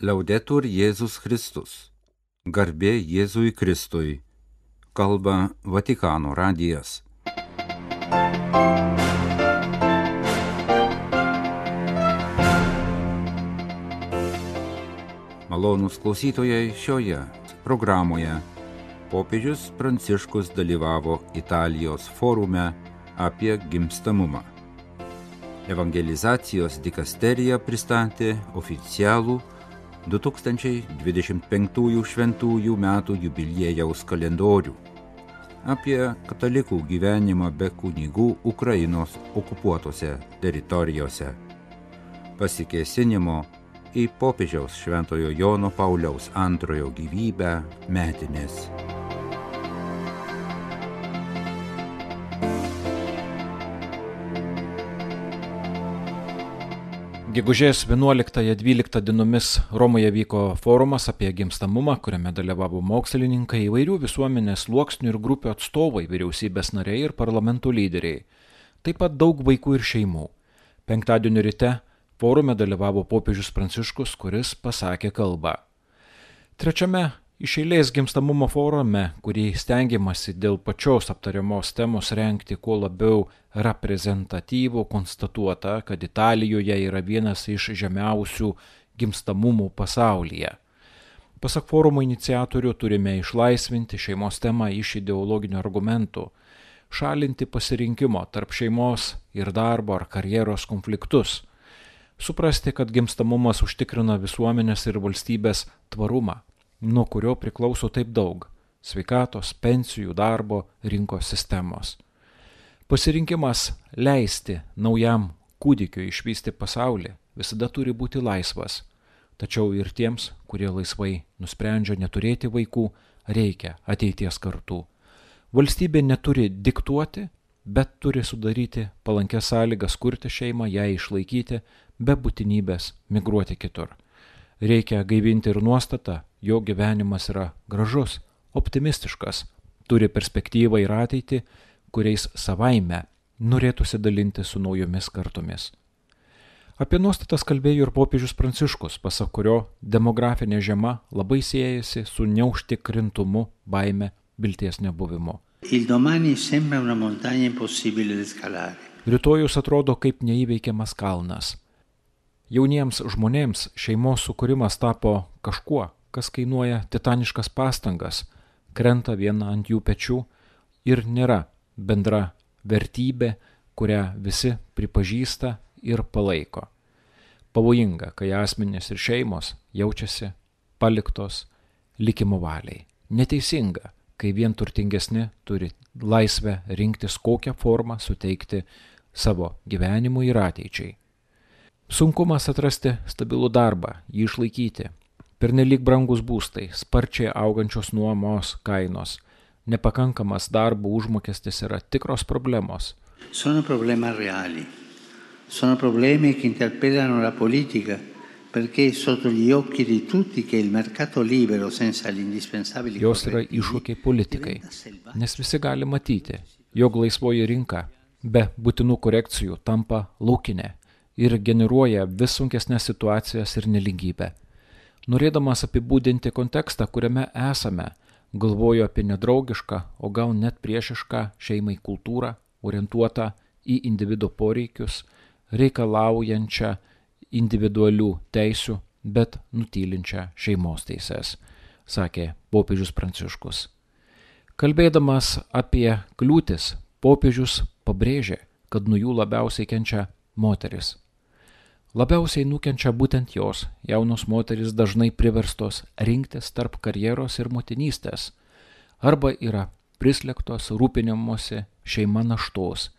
Liaudetur Jėzus Kristus. Garbė Jėzui Kristui. Kalba Vatikano radijas. Malonus klausytojai šioje programoje popiežius Pranciškus dalyvavo Italijos forume apie gimstamumą. Evangelizacijos dikasterija pristatė oficialų 2025 šventųjų metų jubiliejaus kalendorių apie katalikų gyvenimą be kunigų Ukrainos okupuotose teritorijose. Pasikėsinimo į popiežiaus šventojo Jono Pauliaus antrojo gyvybę metinės. Gegužės 11-12 dienomis Romoje vyko forumas apie gimstamumą, kuriame dalyvavo mokslininkai, įvairių visuomenės sluoksnių ir grupių atstovai, vyriausybės nariai ir parlamentų lyderiai. Taip pat daug vaikų ir šeimų. Penktadienio ryte forume dalyvavo popiežius Pranciškus, kuris pasakė kalbą. Trečiame Iš eilės gimstamumo forume, kurį stengiamasi dėl pačios aptariamos temos renkti kuo labiau reprezentatyvų, konstatuota, kad Italijoje yra vienas iš žemiausių gimstamumų pasaulyje. Pasak forumo iniciatorių turime išlaisvinti šeimos temą iš ideologinių argumentų, šalinti pasirinkimo tarp šeimos ir darbo ar karjeros konfliktus, suprasti, kad gimstamumas užtikrina visuomenės ir valstybės tvarumą nuo kurio priklauso taip daug - sveikatos, pensijų, darbo, rinkos sistemos. Pasirinkimas leisti naujam kūdikiu išvysti pasaulį visada turi būti laisvas, tačiau ir tiems, kurie laisvai nusprendžia neturėti vaikų, reikia ateities kartų. Valstybė neturi diktuoti, bet turi sudaryti palankės sąlygas kurti šeimą, ją išlaikyti, be būtinybės migruoti kitur. Reikia gaivinti ir nuostatą, jo gyvenimas yra gražus, optimistiškas, turi perspektyvą ir ateitį, kuriais savaime norėtųsi dalinti su naujomis kartomis. Apie nuostatas kalbėjo ir popiežius Pranciškus, pasak kurio demografinė žema labai siejasi su neužtikrintumu, baime, vilties nebuvimu. Rytojus atrodo kaip neįveikiamas kalnas. Jauniems žmonėms šeimos sukūrimas tapo kažkuo, kas kainuoja titaniškas pastangas, krenta viena ant jų pečių ir nėra bendra vertybė, kurią visi pripažįsta ir palaiko. Pavojinga, kai asmenys ir šeimos jaučiasi paliktos likimo valiai. Neteisinga, kai vien turtingesni turi laisvę rinktis kokią formą suteikti savo gyvenimui ir ateičiai. Sunkumas atrasti stabilų darbą, jį išlaikyti, Pernelyg brangus būstai, sparčiai augančios nuomos kainos, nepakankamas darbo užmokestis yra tikros problemos. Sono problemi reali. Sono problemi che interpellano la politica perché sotto gli occhi di tutti che il mercato libero senza gli indispensabili Jos yra iššūkiai politikai, nes visi gali matyti, jog laisvoji rinka be būtinų korekcijų tampa laukinė ir generuoja vis sunkesnės situacijas ir neligybę. Norėdamas apibūdinti kontekstą, kuriame esame, galvoju apie nedraugišką, o gal net priešišką šeimai kultūrą, orientuotą į individuo poreikius, reikalaujančią individualių teisių, bet nutylinčią šeimos teises, sakė popiežius Pranciškus. Kalbėdamas apie kliūtis, popiežius pabrėžė, kad nuo jų labiausiai kenčia moteris. Labiausiai nukenčia būtent jos, jaunos moteris dažnai priverstos rinktis tarp karjeros ir motinystės, arba yra prislėgtos rūpinimuose šeima naštos,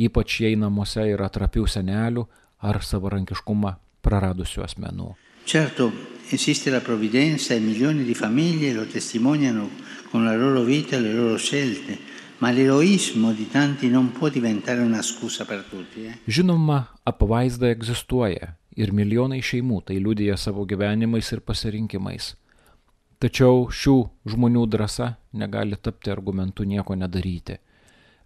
ypač jei namuose yra trapių senelių ar savarankiškumą praradusių asmenų. Certo, esiste la provvidenza e milioni di famiglie lo testimoniano con la loro vita e le loro scelte Ma l'eroismo di tanti non può diventare una scusa per tutti. Eh? Žinoma, apvaizda egzistuoja ir milijonai šeimų tai liudija savo gyvenimais ir pasirinkimais. Tačiau šių žmonių drąsa negali tapti argumentu nieko nedaryti.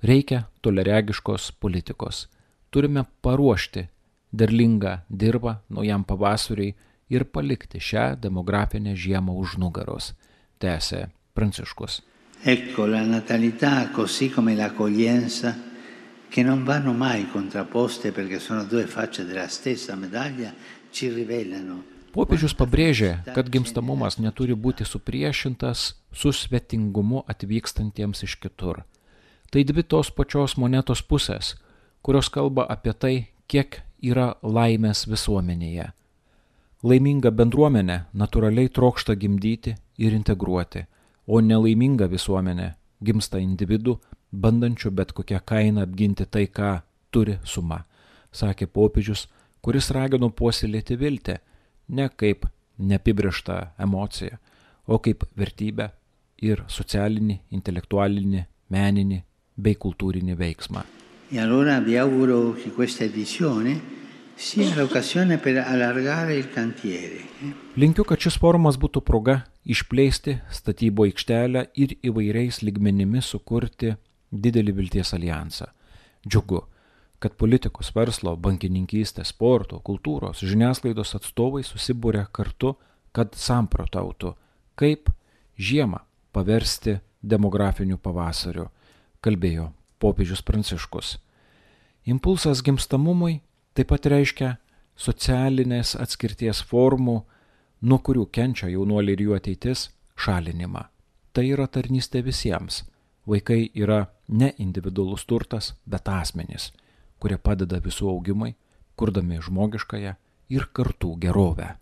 Reikia toleregiškos politikos. Turime paruošti derlingą dirbą naujam pavasariui ir palikti šią demografinę žiemą už nugaros, tęsė Pranciškus. Ecco, la natalità, così come l'accoglienza, che non vanno mai contrapposte perché sono due facce della stessa medaglia, ci rivelano Popiežius pabrėžė, kad gimstamumas neturi būti supriešintas su svetingumu atvykstantiems iš kitur. Tai dvi tos pačios monetos pusės, kurios kalba apie tai, kiek yra laimės visuomenėje. Laiminga bendruomenė natūraliai trokšta gimdyti ir integruoti, o nelaiminga visuomenė gimsta individų, bandančių bet kokią kainą apginti tai, ką turi suma, sakė popiežius, kuris ragino puoselėti viltį ne kaip neapibriešta emocija, o kaip vertybę ir socialinį, intelektualinį, meninį bei kultūrinį veiksmą. E allora vi auguro che questa edizione sia l'occasione per allargare il cantiere. eh. Linkiu, kad šis forumas būtų proga išplėsti statybo aikštelę ir įvairiais lygmenimis sukurti didelį vilties alijansą. Džiugu, kad politikos, verslo, bankininkystės, sporto, kultūros, žiniasklaidos atstovai susibūrė kartu, kad samprotautų, kaip žiemą paversti demografiniu pavasariu, kalbėjo popiežius Pranciškus. Impulsas gimstamumui taip pat reiškia socialinės atskirties formų, nuo kurių kenčia jaunuoliai ir jų ateitis, šalinimą. Tai yra tarnystė visiems. Vaikai yra ne individualus turtas, bet asmenys, kurie padeda visų augimui, kurdami žmogiškąją ir kartų gerovę.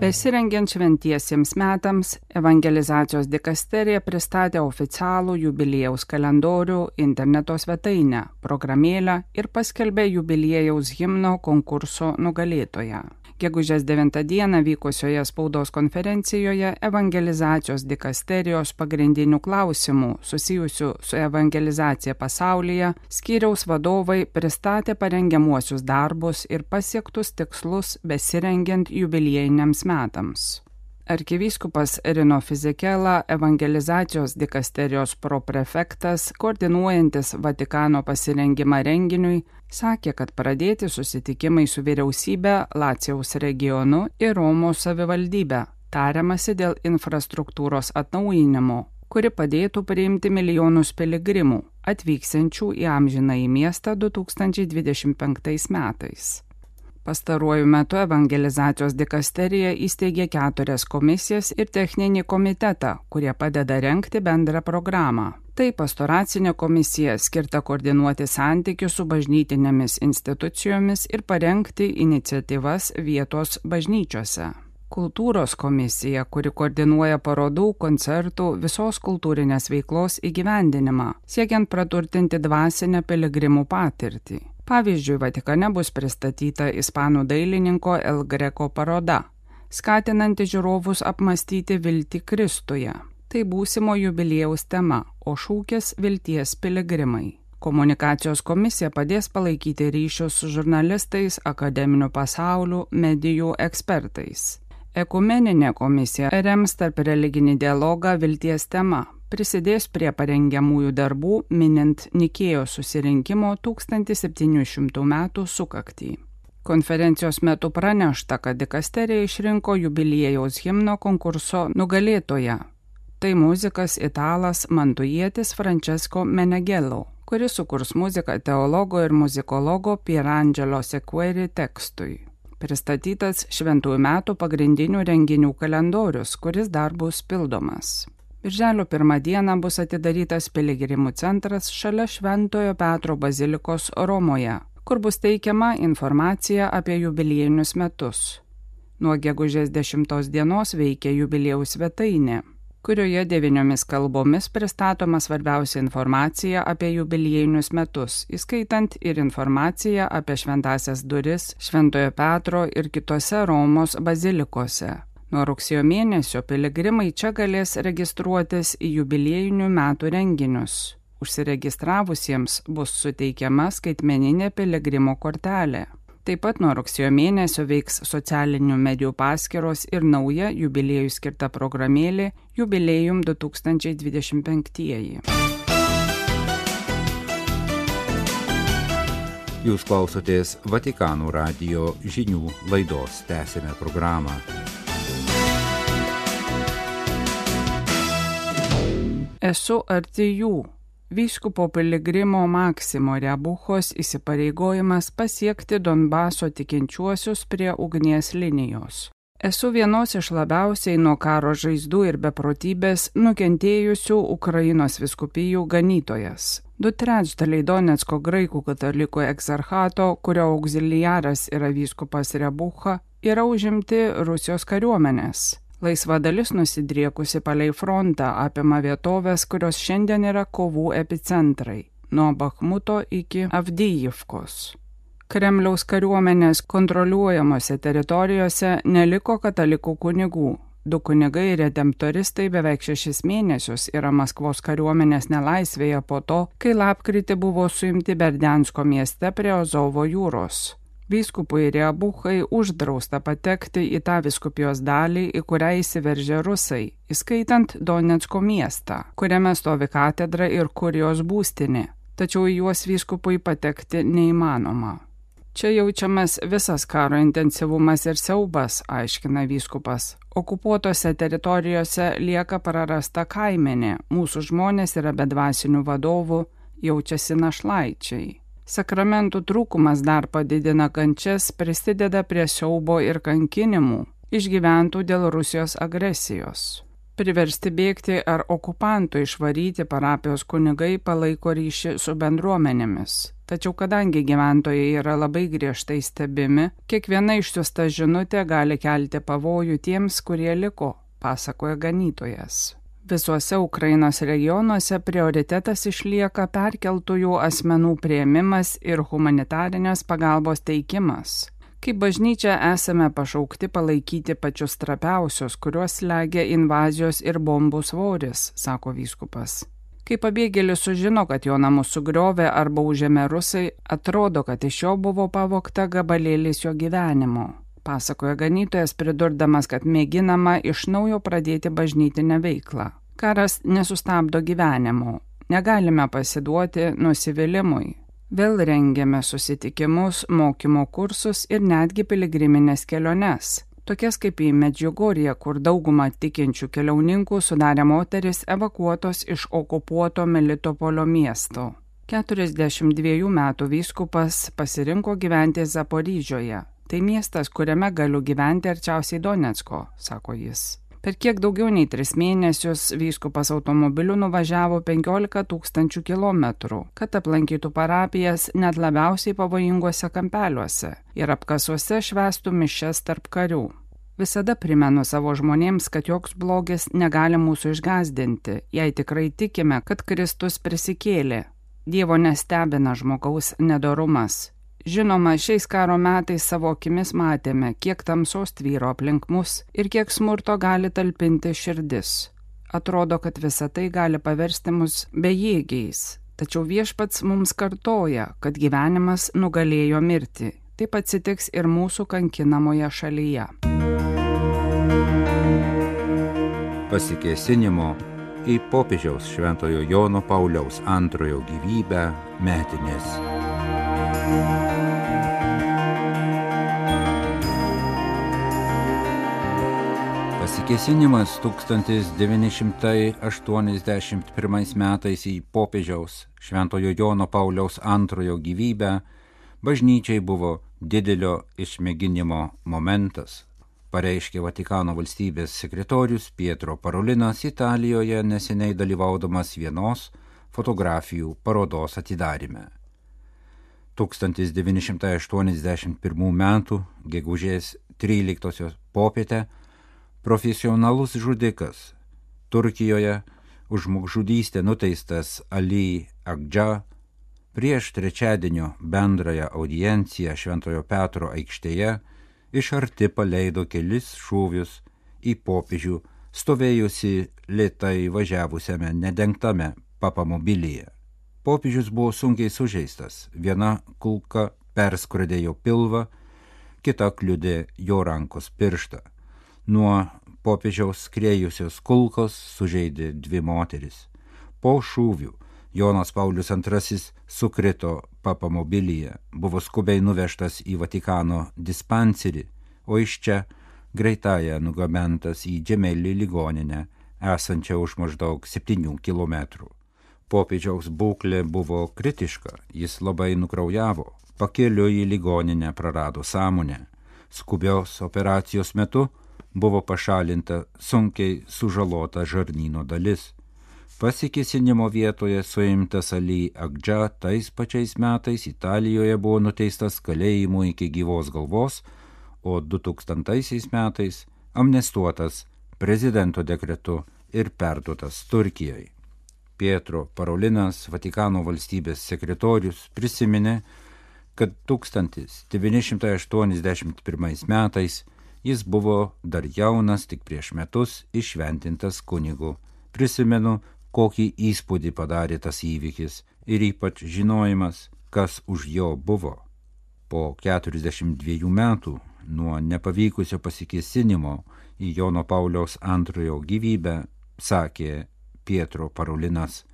Besirengiant šventiesiems metams, evangelizacijos dikasterija pristatė oficialų jubiliejaus kalendorių interneto svetainę, programėlę ir paskelbė jubiliejaus himno konkurso nugalėtoją. Gegužės 9 dieną vykusioje spaudos konferencijoje evangelizacijos dikasterijos pagrindinių klausimų susijusių su evangelizacija pasaulyje skyriaus vadovai pristatė parengiamuosius darbus ir pasiektus tikslus besirengiant jubiliejiniams metams. Arkivyskupas Rino Fizikela, evangelizacijos dikasterijos proprefektas, koordinuojantis Vatikano pasirengimą renginiui, sakė, kad pradėti susitikimai su vyriausybė Lacijaus regionu ir Romos savivaldybe, tariamasi dėl infrastruktūros atnaujinimo, kuri padėtų priimti milijonus piligrimų atvyksiančių į amžiną į miestą 2025 metais. Pastaruoju metu evangelizacijos dikasterija įsteigė keturias komisijas ir techninį komitetą, kurie padeda renkti bendrą programą. Tai pastoracinė komisija skirta koordinuoti santykius su bažnytinėmis institucijomis ir parengti iniciatyvas vietos bažnyčiose. Kultūros komisija, kuri koordinuoja parodų, koncertų, visos kultūrinės veiklos įgyvendinimą, siekiant praturtinti dvasinę piligrimų patirtį. Pavyzdžiui, Vatikane bus pristatyta ispanų dailininko El Greco paroda, skatinanti žiūrovus apmastyti viltį Kristuje. Tai būsimo jubiliejaus tema, o šūkis vilties piligrimai. Komunikacijos komisija padės palaikyti ryšius su žurnalistais, akademiniu pasauliu, medijų ekspertais. Ekumeninė komisija rems tarp religinį dialogą vilties tema, prisidės prie parengiamųjų darbų minint Nikėjo susirinkimo 1700 metų sukaktį. Konferencijos metu pranešta, kad dikasterija išrinko jubiliejaus himno konkurso nugalėtoją. Tai muzikas italas mantujietis Francesco Menegelo, kuris sukurs muziką teologo ir muzikologo Pierangelo Sequeri tekstui. Pristatytas šventųjų metų pagrindinių renginių kalendorius, kuris dar bus pildomas. Birželio pirmą dieną bus atidarytas piligrimų centras šalia Šventojo Petro bazilikos Romoje, kur bus teikiama informacija apie jubiliejinius metus. Nuo gegužės 10 dienos veikia jubiliejaus svetainė, kurioje devyniomis kalbomis pristatoma svarbiausia informacija apie jubiliejinius metus, įskaitant ir informaciją apie šventasias duris Šventojo Petro ir kitose Romos bazilikose. Nuo rugsėjo mėnesio piligrimai čia galės registruotis į jubiliejinių metų renginius. Užsiregistravusiems bus suteikiama skaitmeninė piligrimo kortelė. Taip pat nuo rugsėjo mėnesio veiks socialinių medijų paskiros ir nauja jubiliejų skirta programėlė Jubiliejum 2025. Jūs klausotės Vatikanų radio žinių laidos. Tęsėme programą. Esu arti jų Vyskupo piligrimo Maksimo Rebuchos įsipareigojimas pasiekti Donbaso tikinčiuosius prie ugnies linijos. Esu vienos iš labiausiai nuo karo žaizdų ir beprotybės nukentėjusių Ukrainos viskupijų ganytojas. Du trečdaliai Donetsko graikų katalikų egzarchato, kurio auxiliaras yra vyskupas Rebucha, yra užimti Rusijos kariuomenės. Laisva dalis nusidriekusi palei frontą apima vietovės, kurios šiandien yra kovų epicentrai - nuo Bakhmuto iki Avdyjivkos. Kremliaus kariuomenės kontroliuojamose teritorijose neliko katalikų kunigų. Du kunigai redemptoristai beveik šešis mėnesius yra Maskvos kariuomenės nelaisvėje po to, kai lapkritį buvo suimti Berdensko mieste prie Ozovo jūros. Vyskupui Reabuchai uždrausta patekti į tą viskupijos dalį, į kurią įsiveržė rusai, įskaitant Donetsko miestą, kuriame stovi katedra ir kurijos būstinė, tačiau į juos vyskupui patekti neįmanoma. Čia jaučiamas visas karo intensyvumas ir siaubas, aiškina vyskupas. Okupuotose teritorijose lieka prarasta kaimenė, mūsų žmonės yra bedvasinių vadovų, jaučiasi našlaičiai. Sakramentų trūkumas dar padidina kančias, prisideda prie siaubo ir kankinimų, išgyventų dėl Rusijos agresijos. Priversti bėgti ar okupantų išvaryti parapijos kunigai palaiko ryšį su bendruomenėmis. Tačiau kadangi gyventojai yra labai griežtai stebimi, kiekviena išsiusta žinutė gali kelti pavojų tiems, kurie liko, pasakoja ganytojas. Visuose Ukrainos regionuose prioritetas išlieka perkeltųjų asmenų prieimimas ir humanitarinės pagalbos teikimas. Kaip bažnyčia esame pašaukti palaikyti pačius trapiausius, kuriuos legia invazijos ir bombų svoris, sako vyskupas. Kai pabėgėlis sužino, kad jo namus sugriovė arba užėmė rusai, atrodo, kad iš jo buvo pavokta gabalėlis jo gyvenimo pasakoja ganytojas, pridurdamas, kad mėginama iš naujo pradėti bažnytinę veiklą. Karas nesustabdo gyvenimo. Negalime pasiduoti nusivylimui. Vėl rengiame susitikimus, mokymo kursus ir netgi piligriminės keliones. Tokias kaip į Medžiugorję, kur daugumą tikinčių keliauninkų sudarė moteris evakuotos iš okupuoto Melitopolio miesto. 42 metų vyskupas pasirinko gyventi Zaporyžioje. Tai miestas, kuriame galiu gyventi arčiausiai Donetsko, sako jis. Per kiek daugiau nei tris mėnesius vyskupas automobiliu nuvažiavo 15 tūkstančių kilometrų, kad aplankytų parapijas net labiausiai pavojinguose kampeliuose ir apkasuose švestų mišes tarp karių. Visada primenu savo žmonėms, kad joks blogis negali mūsų išgazdinti, jei tikrai tikime, kad Kristus prisikėlė. Dievo nestebina žmogaus nedorumas, Žinoma, šiais karo metais savo akimis matėme, kiek tamsos tvyro aplink mus ir kiek smurto gali talpinti širdis. Atrodo, kad visa tai gali paversti mus bejėgiais, tačiau viešpats mums kartoja, kad gyvenimas nugalėjo mirtį. Taip atsitiks ir mūsų kankinamoje šalyje. Pasikėsinimo į popiežiaus šventojo Jono Pauliaus antrojo gyvybę metinės. Pasikesinimas 1981 metais į popiežiaus Šventojo Jono Pauliaus antrojo gyvybę bažnyčiai buvo didelio išmėginimo momentas, pareiškė Vatikano valstybės sekretorius Pietro Parolinas Italijoje neseniai dalyvaudamas vienos fotografijų parodos atidarime. 1981 m. gegužės 13 popietę profesionalus žudikas Turkijoje už žmogžudystę nuteistas Ali Agdža prieš trečiadienio bendrąją audienciją Šventojo Petro aikštėje iš arti paleido kelis šūvius į popiežių stovėjusi lietai važiavusiame nedengtame papamobilyje. Popiežius buvo sunkiai sužeistas, viena kulka perskrodė jo pilvą, kita kliudė jo rankos pirštą. Nuo popiežiaus skrėjusios kulkos sužeidė dvi moteris. Po šūvių Jonas Paulius II sukrito papamobilyje, buvo skubiai nuvežtas į Vatikano dispanserį, o iš čia greitąją nugabentas į Džemelį ligoninę, esančią už maždaug 7 km. Popiežiaus būklė buvo kritiška, jis labai nukraujavo, pakeliu į ligoninę prarado sąmonę. Skubios operacijos metu buvo pašalinta sunkiai sužalota žarnyno dalis. Pasikesinimo vietoje suimtas Ali Agdža tais pačiais metais Italijoje buvo nuteistas kalėjimu iki gyvos galvos, o 2000 metais amnestuotas prezidento dekretu ir perduotas Turkijai. Pietro Parolinas, Vatikano valstybės sekretorius, prisiminė, kad 1981 metais jis buvo dar jaunas, tik prieš metus išventintas kunigu. Prisimenu, kokį įspūdį padarė tas įvykis ir ypač žinojimas, kas už jo buvo. Po 42 metų nuo nepavykusio pasikesinimo į Jono Pauliaus antrojo gyvybę, sakė Pietro Parulinas,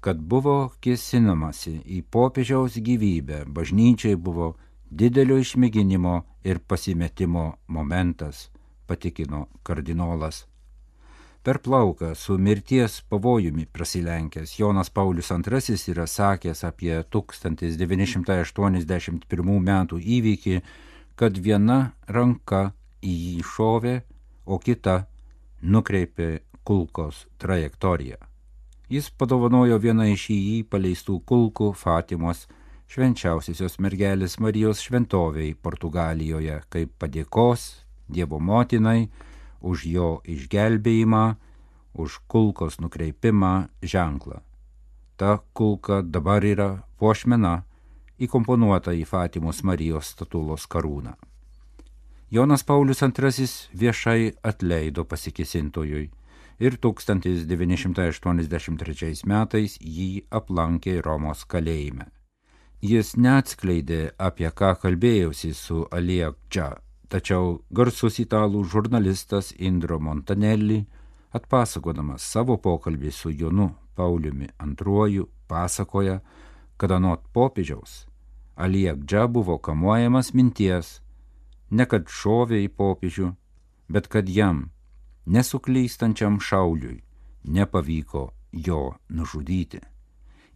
kad buvo kėsinamasi į popiežiaus gyvybę, bažnyčiai buvo didelio išmėginimo ir pasimetimo momentas, patikino kardinolas. Per plauką su mirties pavojumi prasilenkęs Jonas Paulius II yra sakęs apie 1981 metų įvykį, kad viena ranka į jį šovė, o kita nukreipė kulkos trajektoriją. Jis padovanojo vieną iš į jį paleistų kulkų Fatimos švenčiausiosios mergelės Marijos šventoviai Portugalijoje kaip padėkos Dievo motinai už jo išgelbėjimą, už kulkos nukreipimą ženklą. Ta kulka dabar yra puošmena įkomponuota į Fatimos Marijos statulos karūną. Jonas Paulius II viešai atleido pasikesintojui ir 1983 metais jį aplankė Romos kalėjime. Jis neatskleidė, apie ką kalbėjausi su Aliekčia, tačiau garsus italų žurnalistas Indro Montanelli, atpasakodamas savo pokalbį su Jonu Pauliumi II, pasakoja, kad anot popiežiaus Aliekdžia buvo kamuojamas minties, ne kad šovė į popiežių, bet kad jam, nesuklystančiam šauliui, nepavyko jo nužudyti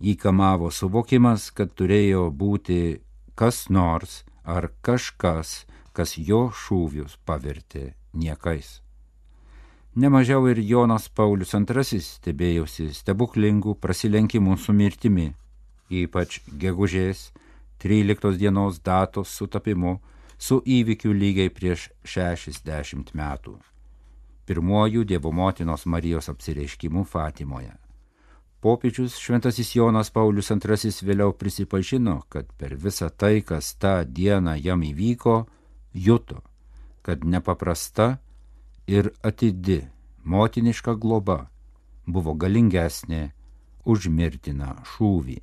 jį kamavo suvokimas, kad turėjo būti kas nors ar kažkas, kas jo šūvius pavertė niekais. Nemažiau ir Jonas Paulius II stebėjosi stebuklingų prasilenkimų su mirtimi, ypač gegužės 13 dienos datos sutapimu su įvykiu lygiai prieš 60 metų. Pirmuoju Dievo motinos Marijos apsireiškimu Fatimoje. Popiežius Šventasis Jonas Paulius II vėliau prisipažino, kad per visą tai, kas tą dieną jam įvyko, juto, kad nepaprasta ir atidi motiniška globa buvo galingesnė už mirtiną šūvį.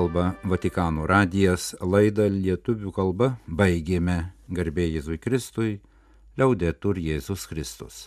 Kalba Vatikano radijas laidą lietuvių kalba baigėme garbė Jėzui Kristui, liaudėtur Jėzus Kristus.